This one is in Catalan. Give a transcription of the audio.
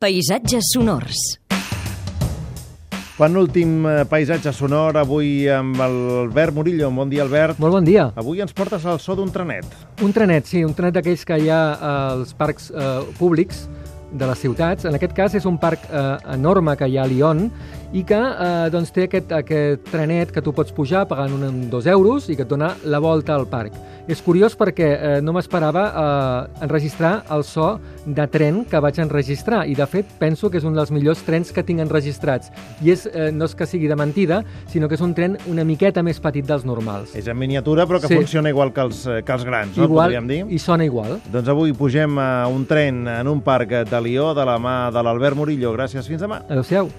Paisatges sonors. Penúltim eh, paisatge sonor, avui amb l'Albert Murillo. Bon dia, Albert. Molt bon dia. Avui ens portes al so d'un trenet. Un trenet, sí, un trenet d'aquells que hi ha als parcs eh, públics de les ciutats. En aquest cas és un parc eh, enorme que hi ha a Lyon i que eh, doncs, té aquest, aquest trenet que tu pots pujar pagant un, dos euros i que et dona la volta al parc. És curiós perquè eh, no m'esperava eh, enregistrar el so de tren que vaig enregistrar i de fet penso que és un dels millors trens que tinc enregistrats i és, eh, no és que sigui de mentida, sinó que és un tren una miqueta més petit dels normals. És en miniatura però que Sí. funciona igual que els, eh, que els grans, no? igual, Podríem dir. I sona igual. Doncs avui pugem a un tren en un parc de Lió de la mà de l'Albert Murillo. Gràcies, fins demà. Adéu-siau.